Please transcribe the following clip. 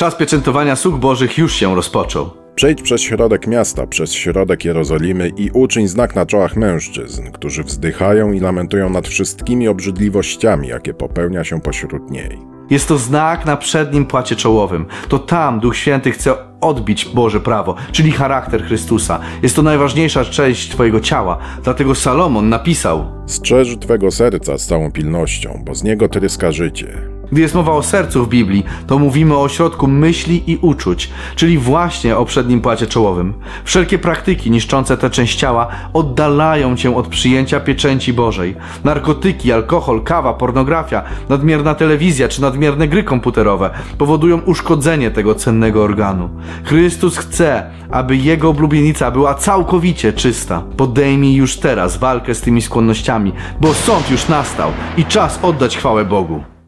Czas pieczętowania sług bożych już się rozpoczął. Przejdź przez środek miasta, przez środek Jerozolimy i uczyń znak na czołach mężczyzn, którzy wzdychają i lamentują nad wszystkimi obrzydliwościami, jakie popełnia się pośród niej. Jest to znak na przednim płacie czołowym. To tam Duch Święty chce odbić Boże prawo, czyli charakter Chrystusa. Jest to najważniejsza część Twojego ciała. Dlatego Salomon napisał: Strzeż twego serca z całą pilnością, bo z niego tryska życie. Gdy jest mowa o sercu w Biblii, to mówimy o ośrodku myśli i uczuć, czyli właśnie o przednim płacie czołowym. Wszelkie praktyki niszczące tę część ciała oddalają cię od przyjęcia pieczęci Bożej. Narkotyki, alkohol, kawa, pornografia, nadmierna telewizja czy nadmierne gry komputerowe powodują uszkodzenie tego cennego organu. Chrystus chce, aby jego oblubienica była całkowicie czysta. Podejmij już teraz walkę z tymi skłonnościami, bo sąd już nastał i czas oddać chwałę Bogu.